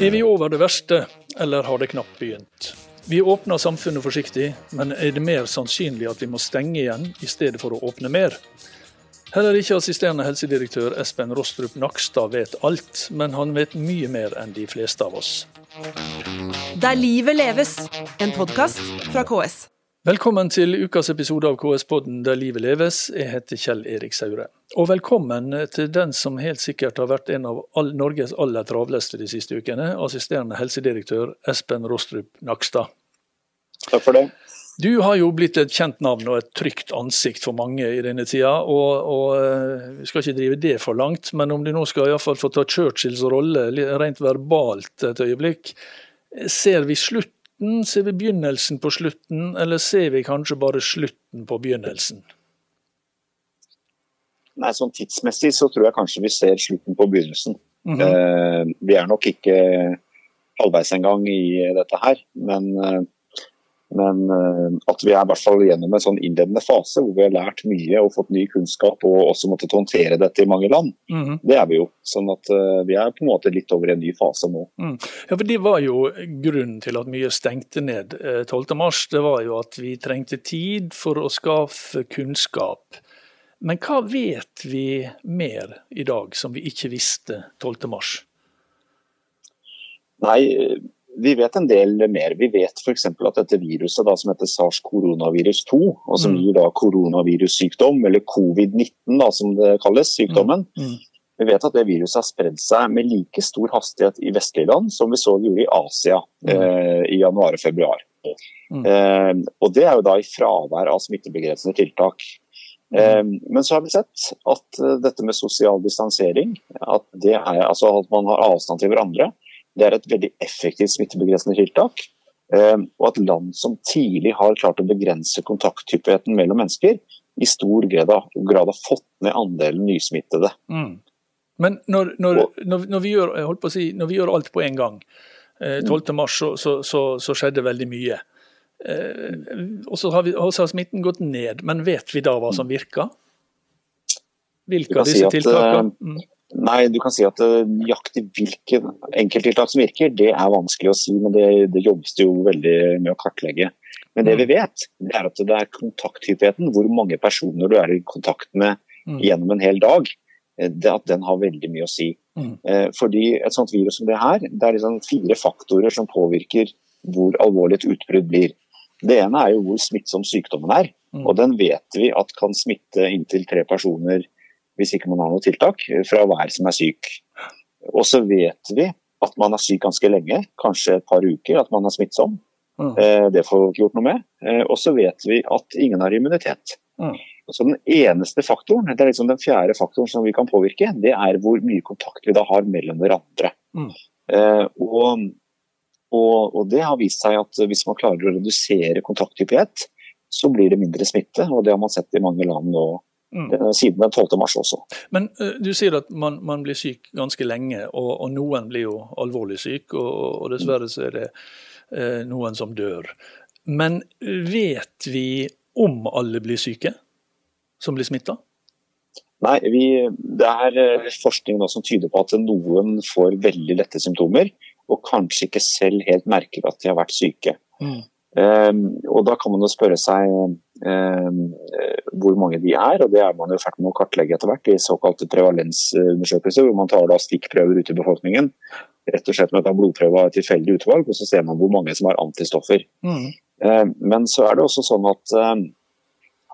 Er vi over det verste, eller har det knapt begynt? Vi åpner samfunnet forsiktig, men er det mer sannsynlig at vi må stenge igjen i stedet for å åpne mer? Heller ikke assisterende helsedirektør Espen Rostrup Nakstad vet alt, men han vet mye mer enn de fleste av oss. Der livet leves, en podkast fra KS. Velkommen til ukas episode av KS-podden Der livet leves. Jeg heter Kjell Erik Saure. Og velkommen til den som helt sikkert har vært en av all Norges aller travleste de siste ukene, assisterende helsedirektør Espen Rostrup Nakstad. Takk for det. Du har jo blitt et kjent navn og et trygt ansikt for mange i denne tida. og, og eh, Vi skal ikke drive det for langt, men om du nå skal i hvert fall få ta Churchills rolle rent verbalt et øyeblikk, ser vi slutt slutten? Ser vi begynnelsen på slutten, eller ser vi kanskje bare slutten på begynnelsen? Nei, sånn Tidsmessig så tror jeg kanskje vi ser slutten på begynnelsen. Mm -hmm. eh, vi er nok ikke halvveis engang i dette her, men eh, men uh, at vi er i hvert fall gjennom en sånn innledende fase hvor vi har lært mye og fått ny kunnskap og også måttet håndtere dette i mange land, mm -hmm. det er vi jo. Sånn at uh, vi er på en måte litt over i en ny fase nå. Mm. Ja, for Det var jo grunnen til at mye stengte ned uh, eh, 12.3. Det var jo at vi trengte tid for å skaffe kunnskap. Men hva vet vi mer i dag som vi ikke visste 12.3? Nei, vi vet en del mer. Vi vet f.eks. at dette viruset da, som heter sars koronavirus 2, og som mm. gir da koronavirussykdom, eller covid-19 som det kalles, sykdommen. Mm. Mm. Vi vet at det viruset har spredd seg med like stor hastighet i vestlige land som vi så det gjorde i Asia mm. eh, i januar og februar. Mm. Eh, og Det er jo da i fravær av smittebegrensende tiltak. Mm. Eh, men så har vi sett at uh, dette med sosial distansering, at, er, altså at man har avstand til hverandre, det er et veldig effektivt smittebegrensende tiltak. Eh, og at land som tidlig har klart å begrense kontakthyppigheten mellom mennesker, i stor grad, grad har fått ned andelen nysmittede. Mm. Men når, når, når, når, vi gjør, si, når, vi gjør, alt på en gang, 12.3 eh, så, så, så, så, skjedde veldig mye. Eh, og så har, har smitten gått ned, men vet vi da hva som virker? Hvilke av disse si tiltakene? Mm. Nei, du kan si at uh, nøyaktig hvilke enkelttiltak som virker, det er vanskelig å si. Men det, det jobbes det jo veldig med å kartlegge. Men det vi mm. vet, det er at det er kontakthyppigheten, hvor mange personer du er i kontakt med mm. gjennom en hel dag, eh, det at den har veldig mye å si. Mm. Eh, fordi et sånt virus som det her, det er liksom fire faktorer som påvirker hvor alvorlig et utbrudd blir. Det ene er jo hvor smittsom sykdommen er. Og den vet vi at kan smitte inntil tre personer hvis ikke man har noe tiltak, fra hver som er syk. Og så vet vi at man er syk ganske lenge, kanskje et par uker, at man er smittsom. Mm. Eh, det får vi ikke gjort noe med. Eh, og så vet vi at ingen har immunitet. Mm. Så Den eneste faktoren, det er liksom den fjerde faktoren som vi kan påvirke, det er hvor mye kontakt vi da har mellom hverandre. Mm. Eh, og, og, og, det har vist seg at hvis man klarer å redusere kontakthyppighet, så blir det mindre smitte. og Det har man sett i mange land nå Mm. siden den 12. mars også. Men uh, Du sier at man, man, blir syk ganske lenge, og, og noen blir jo alvorlig syk. Og, og dessverre så er det eh, noen som dør. Men vet vi om alle blir syke som blir smitta? Nei, vi, det er eh, forskning som tyder på at noen får veldig lette symptomer, og kanskje ikke selv helt merker at de har vært syke. Mm. Um, og Da kan man jo spørre seg um, hvor mange de er, og det er man jo ferdig med å kartlegge etter hvert i såkalte prevalensundersøkelser, hvor man tar da stikkprøver ut i befolkningen. Rett og slett med å ta blodprøve av et tilfeldig utvalg, og så ser man hvor mange som har antistoffer. Mm. Um, men så er det også sånn at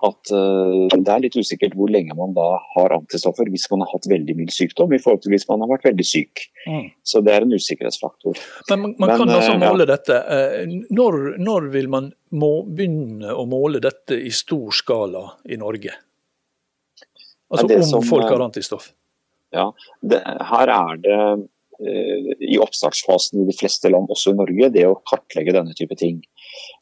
at uh, det er litt usikkert hvor lenge man da har antistoffer hvis man har hatt veldig mye sykdom i forhold til hvis man har vært veldig syk. Mm. Så det er en usikkerhetsfaktor. Men man, man Men, kan altså måle ja. dette. Uh, når, når, vil man må begynne å måle dette i stor skala i Norge? Altså om som, folk har antistoff? Ja, det, her er det i oppstartsfasen i de fleste land, også i Norge, det å kartlegge denne type ting.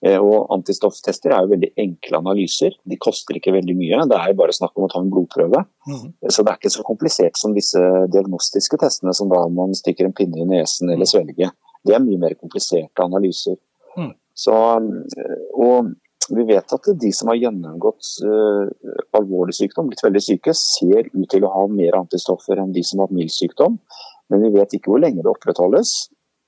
Eh, og Antistofftester er jo veldig enkle analyser. De koster ikke veldig mye. Det er jo bare snakk om å ta en blodprøve. Mm. Så det er ikke så komplisert som disse diagnostiske testene som da man stikker en pinne i nesen eller mm. svelger. Det er mye mer kompliserte analyser. Mm. Så, eh, og Vi vet at de som har gjennomgått uh, alvorlig sykdom, blitt veldig syke, ser ut til å ha mer antistoffer enn de som har hatt mild sykdom. Men vi vet ikke hvor lenge det opprettholdes.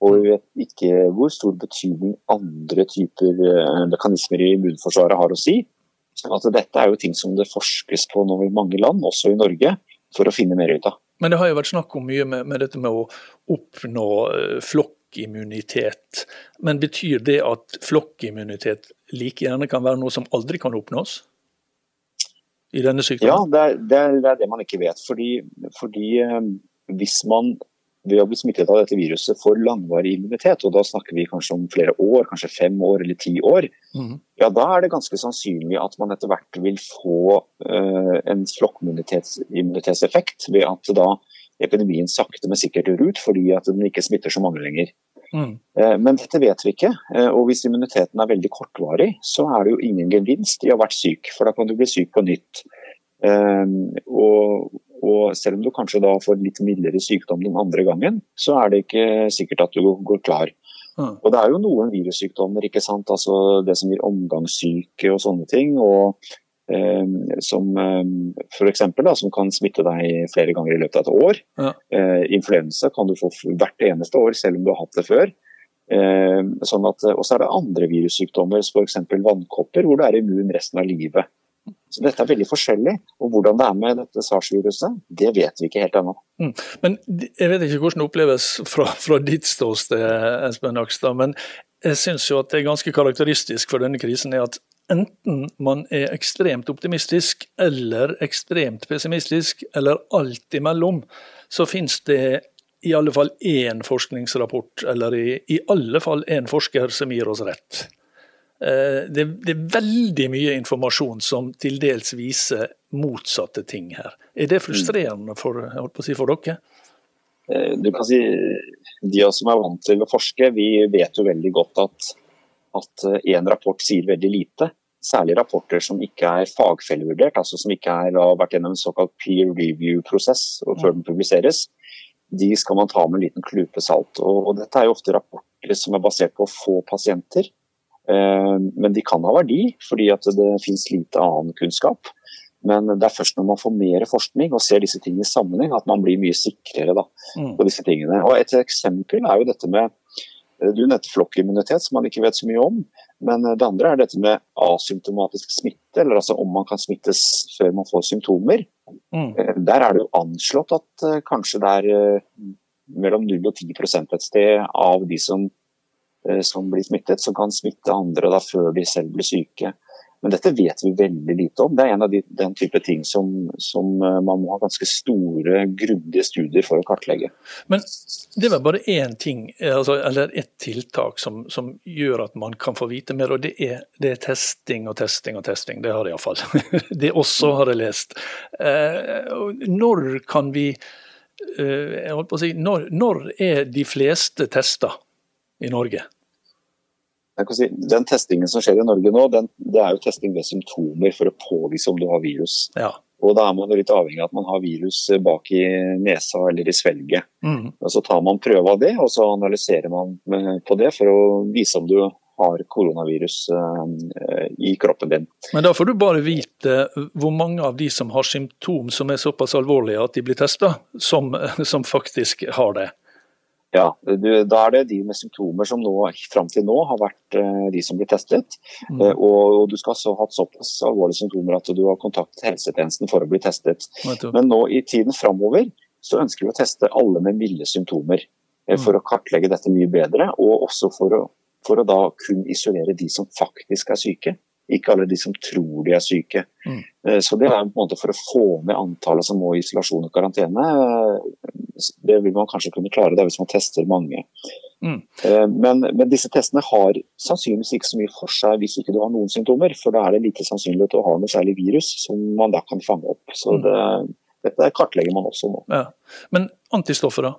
Og vi vet ikke hvor stor betydning andre typer uh, mekanismer i immunforsvaret har å si. Så dette er jo ting som det forskes på nå i mange land, også i Norge, for å finne mer ut av. Men det har jo vært snakk om mye med, med dette med å oppnå uh, flokkimmunitet. Men betyr det at flokkimmunitet like gjerne kan være noe som aldri kan oppnås? I denne sykdommen? Ja, det er det, er, det, er det man ikke vet. Fordi, fordi um, hvis man ved å bli smittet av dette viruset får langvarig immunitet, og da snakker vi kanskje om flere år, kanskje fem år eller ti år, mm. ja da er det ganske sannsynlig at man etter hvert vil få uh, en flokkimmunitetseffekt ved at da epidemien sakte, men sikkert dør ut fordi at den ikke smitter så mange lenger. Mm. Uh, men dette vet vi ikke, uh, og hvis immuniteten er veldig kortvarig, så er det jo ingen gevinst i å ha vært syk, for da kan du bli syk på nytt. og og selv om du kanskje da får litt mildere sykdom den andre gangen, så er det ikke sikkert at du går klar. Mm. Og Det er jo noen virussykdommer, ikke sant? Altså det som gir omgangssyke og sånne ting. og eh, Som eh, for eksempel, da, som kan smitte deg flere ganger i løpet av et år. Ja. Eh, influensa kan du få hvert eneste år, selv om du har hatt det før. Eh, sånn at, og så er det andre virussykdommer, f.eks. vannkopper, hvor du er immun resten av livet. Så Dette er veldig forskjellig. og Hvordan det er med dette SARS-viruset, det vet vi ikke helt ennå. Mm. Men Jeg vet ikke hvordan det oppleves fra, fra ditt ståsted, Espen Nakstad. Men jeg syns jo at det er ganske karakteristisk for denne krisen er at enten man er ekstremt optimistisk eller ekstremt pessimistisk, eller alt imellom, så finnes det i alle fall én forskningsrapport, eller i, i alle fall én forsker som gir oss rett. Eh, det, det, er veldig mye informasjon som til dels viser motsatte ting her. Er det frustrerende for, si, for dere? Eh, du kan si, De som er vant til å forske, vi vet jo veldig godt at at én rapport sier veldig lite. Særlig rapporter som ikke er fagfellevurdert, altså som ikke er, har vært gjennom en såkalt peer review-prosess før den publiseres. De skal man ta med en liten klype salt. Og, og dette er jo ofte rapporter som er basert på få pasienter Eh, men de kan ha verdi, fordi at det finnes lite annen kunnskap. Men det er først når man får mer forskning og ser disse tingene i sammenheng, at man blir mye sikrere da, mm. på disse tingene. Og Et eksempel er jo dette med eh, Du nevnte flokkimmunitet, som man ikke vet så mye om. Men det andre er dette med asymptomatisk smitte, eller altså om man kan smittes før man får symptomer. Mm. Eh, der er det jo anslått at kanskje det er mellom 0 og 10 et sted av de som Eh, som blir smittet, som kan smitte andre da, før de selv blir syke. Men dette vet vi veldig lite om. Det er en av de, den type ting som, som, eh, man må ha ganske store, grundige studier for å kartlegge. Men det vel bare én ting, eh, altså, eller ett tiltak som, som, gjør at man kan få vite mer, og det er, det er testing og testing og testing. Det har jeg iallfall. det også har jeg lest. når kan vi jeg holdt på å si, når, når er de fleste testa i Norge? Si, den testingen som skjer i Norge nå, den, det er jo testing ved symptomer for å påvise om du har virus. Ja. Og Da er man jo litt avhengig av at man har virus bak i nesa eller i svelget. Mm. Og Så tar man prøve av det, og så analyserer man på det for å vise om du har koronavirus uh, i kroppen din. Men da får du bare vite hvor mange av de som har symptom som er såpass alvorlige at de blir testa, som, som faktisk har det. Ja, du, Da er det de med symptomer som nå, fram til nå har vært uh, de som blir testet. Mm. Uh, og, du skal ha hatt såpass alvorlige symptomer at du har kontaktet helsetjenesten for å bli testet. Men nå i tiden framover så ønsker vi å teste alle med milde symptomer. Uh, for å kartlegge dette mye bedre, og også for å, for å da kun isolere de som faktisk er syke ikke alle de som tror de er syke. Mm. Eh, så det er på en måte for å få ned antallet som må i isolasjon og karantene. Eh, det vil man kanskje kunne klare det hvis man tester mange. Mm. Eh, men, men, disse testene har sannsynligvis ikke så mye for seg hvis ikke du har noen symptomer. For da er det lite sannsynlig at du har noe særlig virus som man da kan fange opp. Så mm. det, dette kartlegger man også nå. Ja. Men antistoffer, da?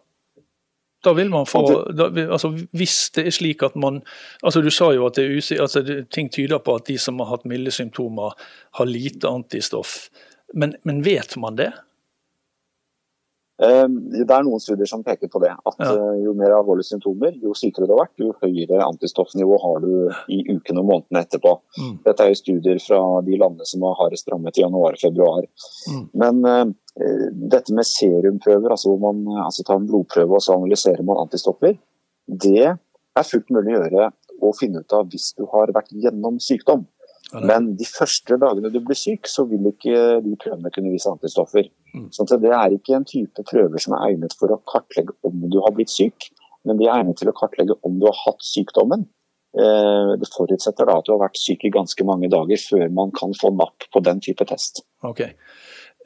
Da vil man få, da, altså Hvis det er slik at man altså Du sa jo at det er altså, ting tyder på at de som har hatt milde symptomer, har lite antistoff. Men, men vet man det? Eh, det er noen studier som peker på det. At Ja. eh, jo mer alvorlige symptomer, jo sykere du har vært, jo høyere antistoffnivå har du i ukene og månedene etterpå. Mm. Dette er jo studier fra de landene som har hardest rammet i januar og februar. Mm. Men eh, dette med serumprøver, altså hvor man eh, altså tar en blodprøve og så analyserer man antistoffer, det er fullt mulig å gjøre og finne ut av hvis du har vært gjennom sykdom. Men de første dagene du blir syk, så vil ikke de prøvene kunne vise antistoffer. Mm. Sånn det er ikke en type prøver som er egnet for å kartlegge om du har blitt syk, men de er egnet til å kartlegge om du har hatt sykdommen. Eh, Det forutsetter da at du har vært syk i ganske mange dager før man kan få napp på den type test. Ok.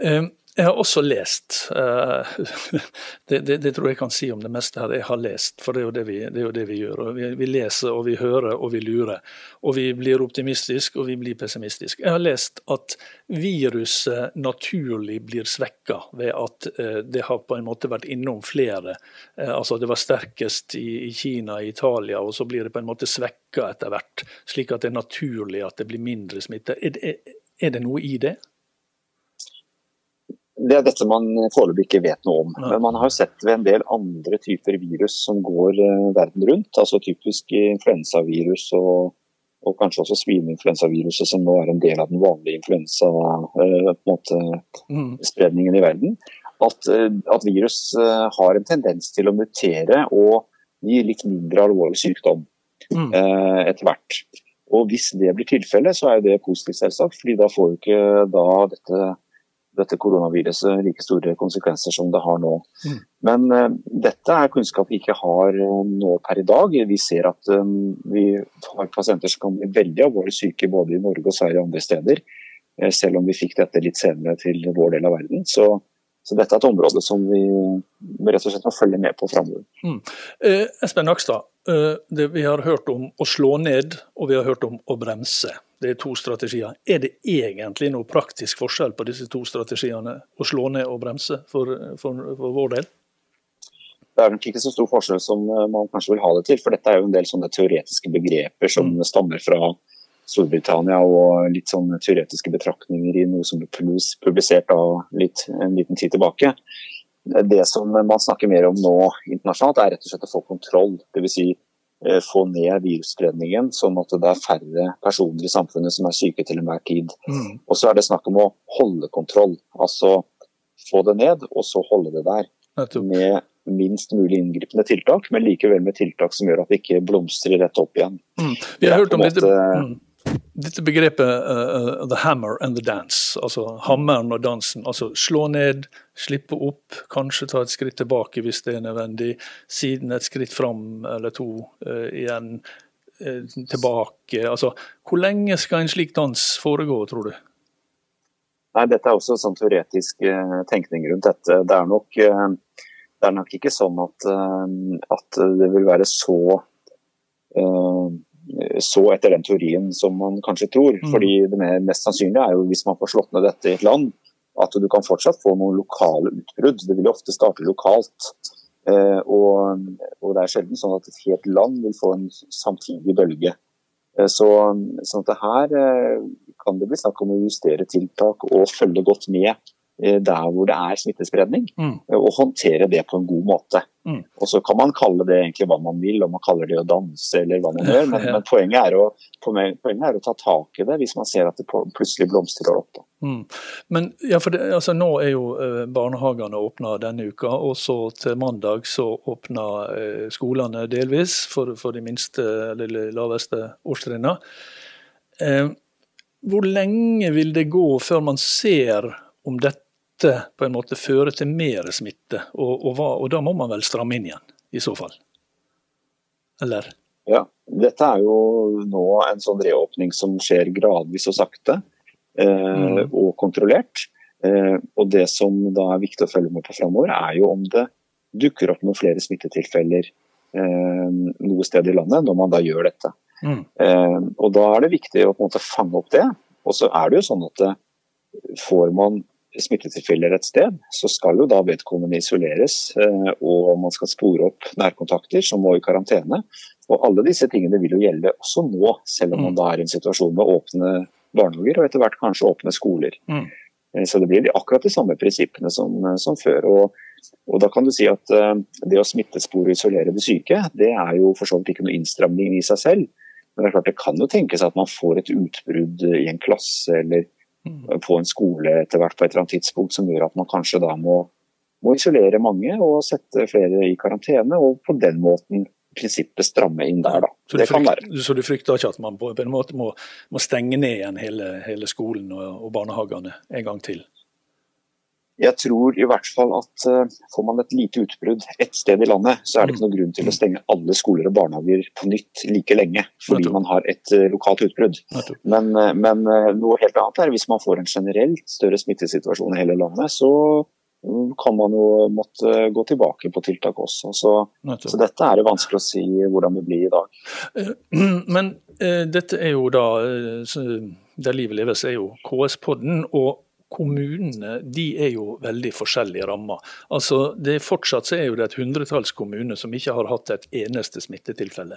Eh, Jeg har også lest, eh, det, det, det tror jeg kan si om det meste her, jeg har lest, for det er jo det vi, det jo vi gjør. Vi, vi leser og vi hører og vi lurer. Og vi blir optimistiske og vi blir pessimistiske. Jeg har lest at viruset naturlig blir svekka ved at eh, det har på en måte vært innom flere. Eh, Altså Det var sterkest i, i Kina, i Italia, og så blir det på en måte svekka etter hvert. Slik at det er naturlig at det blir mindre smitte. Er, det- er det noe i det? Det er dette man foreløpig ikke vet noe om. Men man har sett ved en del andre typer virus som går eh, verden rundt. altså Typisk influensavirus og, og kanskje også svineinfluensaviruset, som nå er en del av den vanlige influensaspredningen Mm. i verden. At, eh, at virus eh, har en tendens til å mutere og gi litt mindre alvorlig sykdom Mm. eh, etter hvert. Og Hvis det blir tilfellet, så er det positivt, selvsagt. fordi da får jo ikke da dette, dette koronaviruset like store konsekvenser som det har nå. Mm. Men uh, dette er kunnskap vi ikke har eh, nå per i dag. Vi ser at um, vi har pasienter som kan bli veldig alvorlig syke både i Norge og Sverige og andre steder. Uh, selv om vi fikk dette litt senere til vår del av verden. Så, så dette er et område som vi rett og slett må følge med på framover. Eh, Espen Nakstad, det, vi har hørt om å slå ned og vi har hørt om å bremse. Det er to strategier. Er det egentlig noe praktisk forskjell på disse to strategiene, å slå ned og bremse, for, for, for vår del? Det er nok ikke så stor forskjell som eh, man kanskje vil ha det til, for dette er jo en del sånne teoretiske begreper som Mm. stammer fra Storbritannia og litt sånn teoretiske betraktninger i noe som ble publisert litt, en liten tid tilbake. Det som man snakker mer om nå internasjonalt, er rett og slett å få kontroll. Dvs. Si, eh, få ned virusspredningen, sånn at det er færre personer i samfunnet som er syke til enhver tid. Mm. Og så er det snakk om å holde kontroll. Altså få det ned, og så holde det der med minst mulig inngripende tiltak, men likevel med tiltak som gjør at det ikke blomstrer rett opp igjen. Mm. Vi har hørt om litt... mm. Dette begrepet uh, 'the hammer and the dance'. Altså hammeren og dansen. Altså slå ned, slippe opp, kanskje ta et skritt tilbake hvis det er nødvendig. Siden et skritt fram eller to uh, igjen. Uh, tilbake. Altså, hvor lenge skal en slik dans foregå, tror du? Nei, Dette er også sånn teoretisk tenkning rundt dette. Det er nok, det er nok ikke sånn at, at det vil være så så etter den teorien som man kanskje tror. Mm. Fordi det mest sannsynlige er jo hvis man får slått ned dette i et land, at du kan fortsatt få noen lokale utbrudd. Det vil ofte starte lokalt. Eh, og, og det er sjelden sånn at et helt land vil få en samtidig bølge. Eh, Så, sånn at det her eh, kan det bli snakk om å justere tiltak og følge godt med der hvor det er smittespredning. Mm. eh, Og håndtere det på en god måte. Mm. Og så kan man kalle det egentlig hva man vil, om man kaller det å danse eller hva man gjør. Men, men poenget, er å, poenget er å ta tak i det hvis man ser at det plutselig blomstrer opp. Mm. Men ja, for det, altså, nå er jo eh, barnehagene åpna denne uka, og så til mandag så åpna eh, skolene delvis for, for de minste eller de laveste årstrinnene. Eh, hvor lenge vil det gå før man ser om dette på en måte fører til mer smitte, og, og, hva, og da må man vel stramme inn igjen, i så fall? Eller? Ja, Dette er jo nå en sånn reåpning som skjer gradvis og sakte. Eh, Mm. Og kontrollert. Eh, og Det som da er viktig å følge med på framover, er jo om det dukker opp noen flere smittetilfeller eh, noe sted i landet når man da gjør dette. Mm. Eh, og Da er det viktig å på en måte fange opp det. Og så er det jo sånn at det, får man smittetilfeller et sted, så skal jo da vedkommende isoleres, eh, og man skal spore opp nærkontakter som må i karantene. Og alle disse tingene vil jo gjelde også nå, selv om man da er i en situasjon med åpne barnehager og etter hvert kanskje åpne skoler. Mm. Eh, Så det blir akkurat de samme prinsippene som, som før. Og Og da kan du si at Det å smittespore og isolere de syke, det er jo for så vidt ikke noe innstramning i seg selv. Men det er klart det kan jo tenkes at man får et utbrudd i en klasse eller mm. På en skole etter hvert på et eller annet tidspunkt som gjør at man kanskje da må, må isolere mange og sette flere i karantene. Og på den måten prinsippet stramme inn der, da. Så du, frykter, så du frykter ikke at man på en måte må, må stenge ned igjen hele, hele skolen og, og, barnehagene en gang til? Jeg tror i hvert fall at uh, får man et lite utbrudd ett sted i landet, så er det ikke noen grunn til å stenge alle skoler og barnehager på nytt like lenge, fordi man har et uh, lokalt utbrudd. Men, uh, men noe helt annet er hvis man får en generelt større smittesituasjon i hele landet, så kan man jo måtte gå tilbake på tiltak også. Så, så, dette er det vanskelig å si hvordan det blir i dag. Eh, men eh, dette er jo da eh, Der livet leves er jo KS-podden. og Kommunene de er jo veldig forskjellige rammer. Altså, det er Fortsatt så er jo det et hundretalls kommuner som ikke har hatt et eneste smittetilfelle.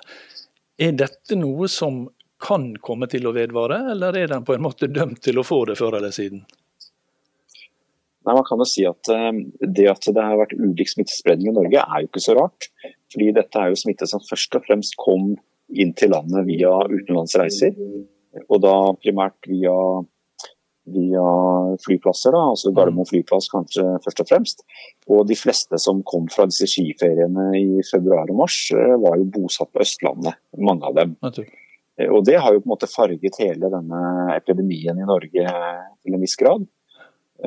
Er dette noe som kan komme til å vedvare, eller er den på en måte dømt til å få det før eller siden? Nei, man kan jo si at eh, Det at det har vært ulik smittespredning i Norge er jo ikke så rart. Fordi dette er jo smitte som først og fremst kom inn til landet via utenlandsreiser. Og da primært via, via flyplasser, da, altså Gardermoen flyplass kanskje først og fremst. Og de fleste som kom fra disse skiferiene i februar og mars, eh, var jo bosatt på Østlandet. Mange av dem. Og det har jo på en måte farget hele denne epidemien i Norge til en viss grad.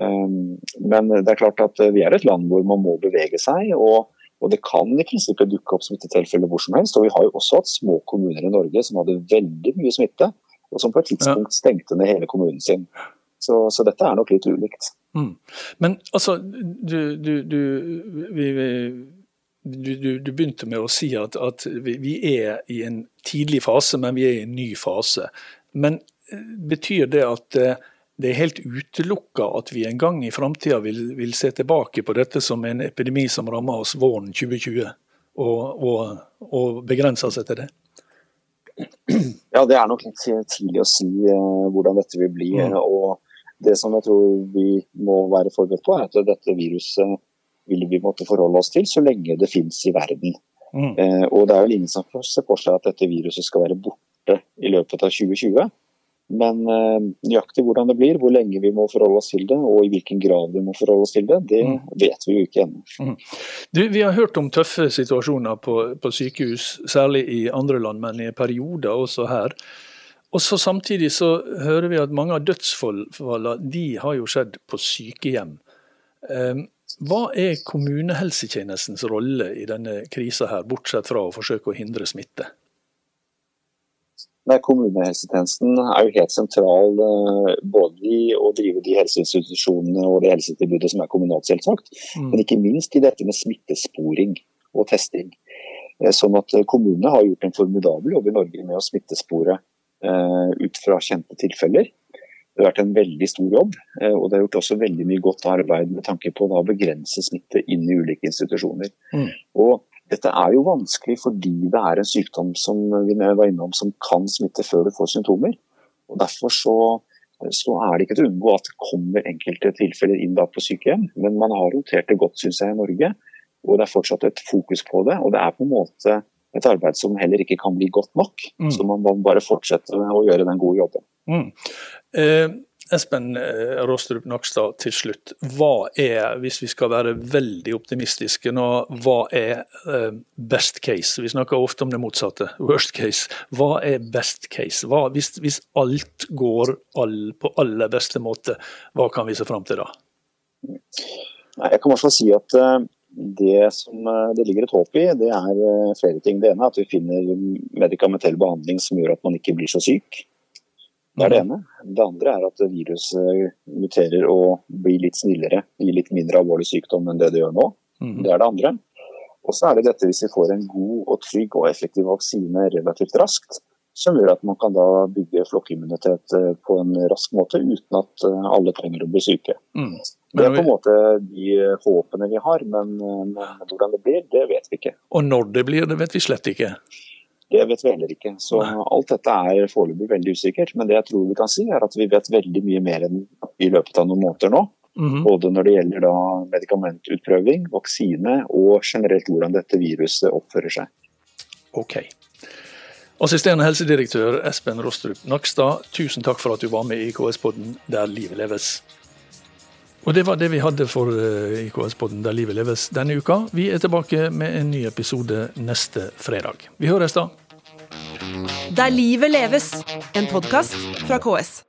Ehm, men det er klart at vi er et land hvor man må bevege seg. og, og det kan i prinsippet dukke opp smittetilfeller hvor som helst. Og vi har jo også hatt små kommuner i Norge som hadde veldig mye smitte, og som på et tidspunkt stengte ned hele kommunen sin. Så, så dette er nok litt ulikt. Mm. Men altså, du, du, du, vi, du, begynte med å si at, at, vi er i en tidlig fase, men vi er i en ny fase. Men eh, betyr det at eh, det er helt utelukka at vi en gang i framtida vil, vil, se tilbake på dette som en epidemi som rammer oss våren 2020, og, og, og begrenser seg til det? Ja, Det er nok litt tidlig å si uh, hvordan dette vil bli. Mm. og Det som jeg tror vi må være forberedt på, er at dette viruset vil vi måtte forholde oss til så lenge det finnes i verden. Mm. Eh, og Det er vel ingen som ser for seg at dette viruset skal være borte i løpet av 2020. Men eh, nøyaktig hvordan det blir, hvor lenge vi må forholde oss til det, og i hvilken grad vi må forholde oss til det, det mm. vet vi jo ikke ennå. Mm. Vi har hørt om tøffe situasjoner på, på, sykehus, særlig i andre land, men i perioder også her. Og så Samtidig så hører vi at mange av dødsfallene de har jo skjedd på sykehjem. Um, hva er kommunehelsetjenestens rolle i denne krisa, her, bortsett fra å forsøke å hindre smitte? Nei, Kommunehelsetjenesten er jo helt sentral eh, både i å drive de helseinstitusjonene og det helsetilbudet som er kommunalt, selvsagt, mm. men ikke minst i dette med smittesporing og testing. Eh, sånn at eh, Kommunene har gjort en formidabel jobb i Norge med å smittespore ut fra kjente tilfeller. Det har vært en veldig stor jobb, og det har gjort også veldig mye godt arbeid med tanke på å begrense smitte inn i ulike institusjoner. Mm. Og dette er jo vanskelig fordi det er en sykdom som vi var innom, som kan smitte før du får symptomer. Og Derfor så, så er det ikke til å unngå at det kommer enkelte tilfeller inn på sykehjem. Men man har rotert det godt synes jeg, i Norge, og det er fortsatt et fokus på det. Og det er på en måte et arbeid som heller ikke kan bli godt nok. Mm. Så man må bare fortsette å gjøre den gode jobben. Mm. Eh, Espen eh, Råstrup Nakstad, til slutt. Hva er, hvis vi skal være veldig optimistiske nå, hva er eh, best case? Vi snakker ofte om det motsatte, worst case. Hva er best case? Hva, hvis, hvis, alt går all, på aller beste måte, hva kan vi se fram til da? Nei, jeg kan i hvert fall si at eh, det som det ligger et håp i, det er flere ting. Det ene er at vi finner medikamentell behandling som gjør at man ikke blir så syk. Det er det ene. Det andre er at viruset muterer og blir litt snillere. Gir litt mindre alvorlig sykdom enn det det gjør nå. Mm. Det er det andre. Og så er det dette hvis vi får en god og trygg og effektiv vaksine relativt raskt, som gjør at man kan da bygge flokkimmunitet eh, på en rask måte uten at eh, alle trenger å bli syke. Mm. Det er på en måte de håpene vi har, men, men hvordan det blir, det vet vi ikke. Og når det blir, det vet vi slett ikke. Det vet vi heller ikke. Så alt dette er foreløpig veldig usikkert. Men det jeg tror vi kan si, er at vi vet veldig mye mer enn i løpet av noen måneder nå. Mm. Både når det gjelder da medikamentutprøving, vaksine og generelt hvordan dette viruset oppfører seg. Ok. Assisterende helsedirektør Espen Rostrup Nakstad, tusen takk for at du var med i KS-podden Der livet leves. Og Det var det vi hadde for eh, IKS-podden Der livet leves denne uka. Vi er tilbake med en ny episode neste fredag. Vi høres da. Der livet leves, en podkast fra KS.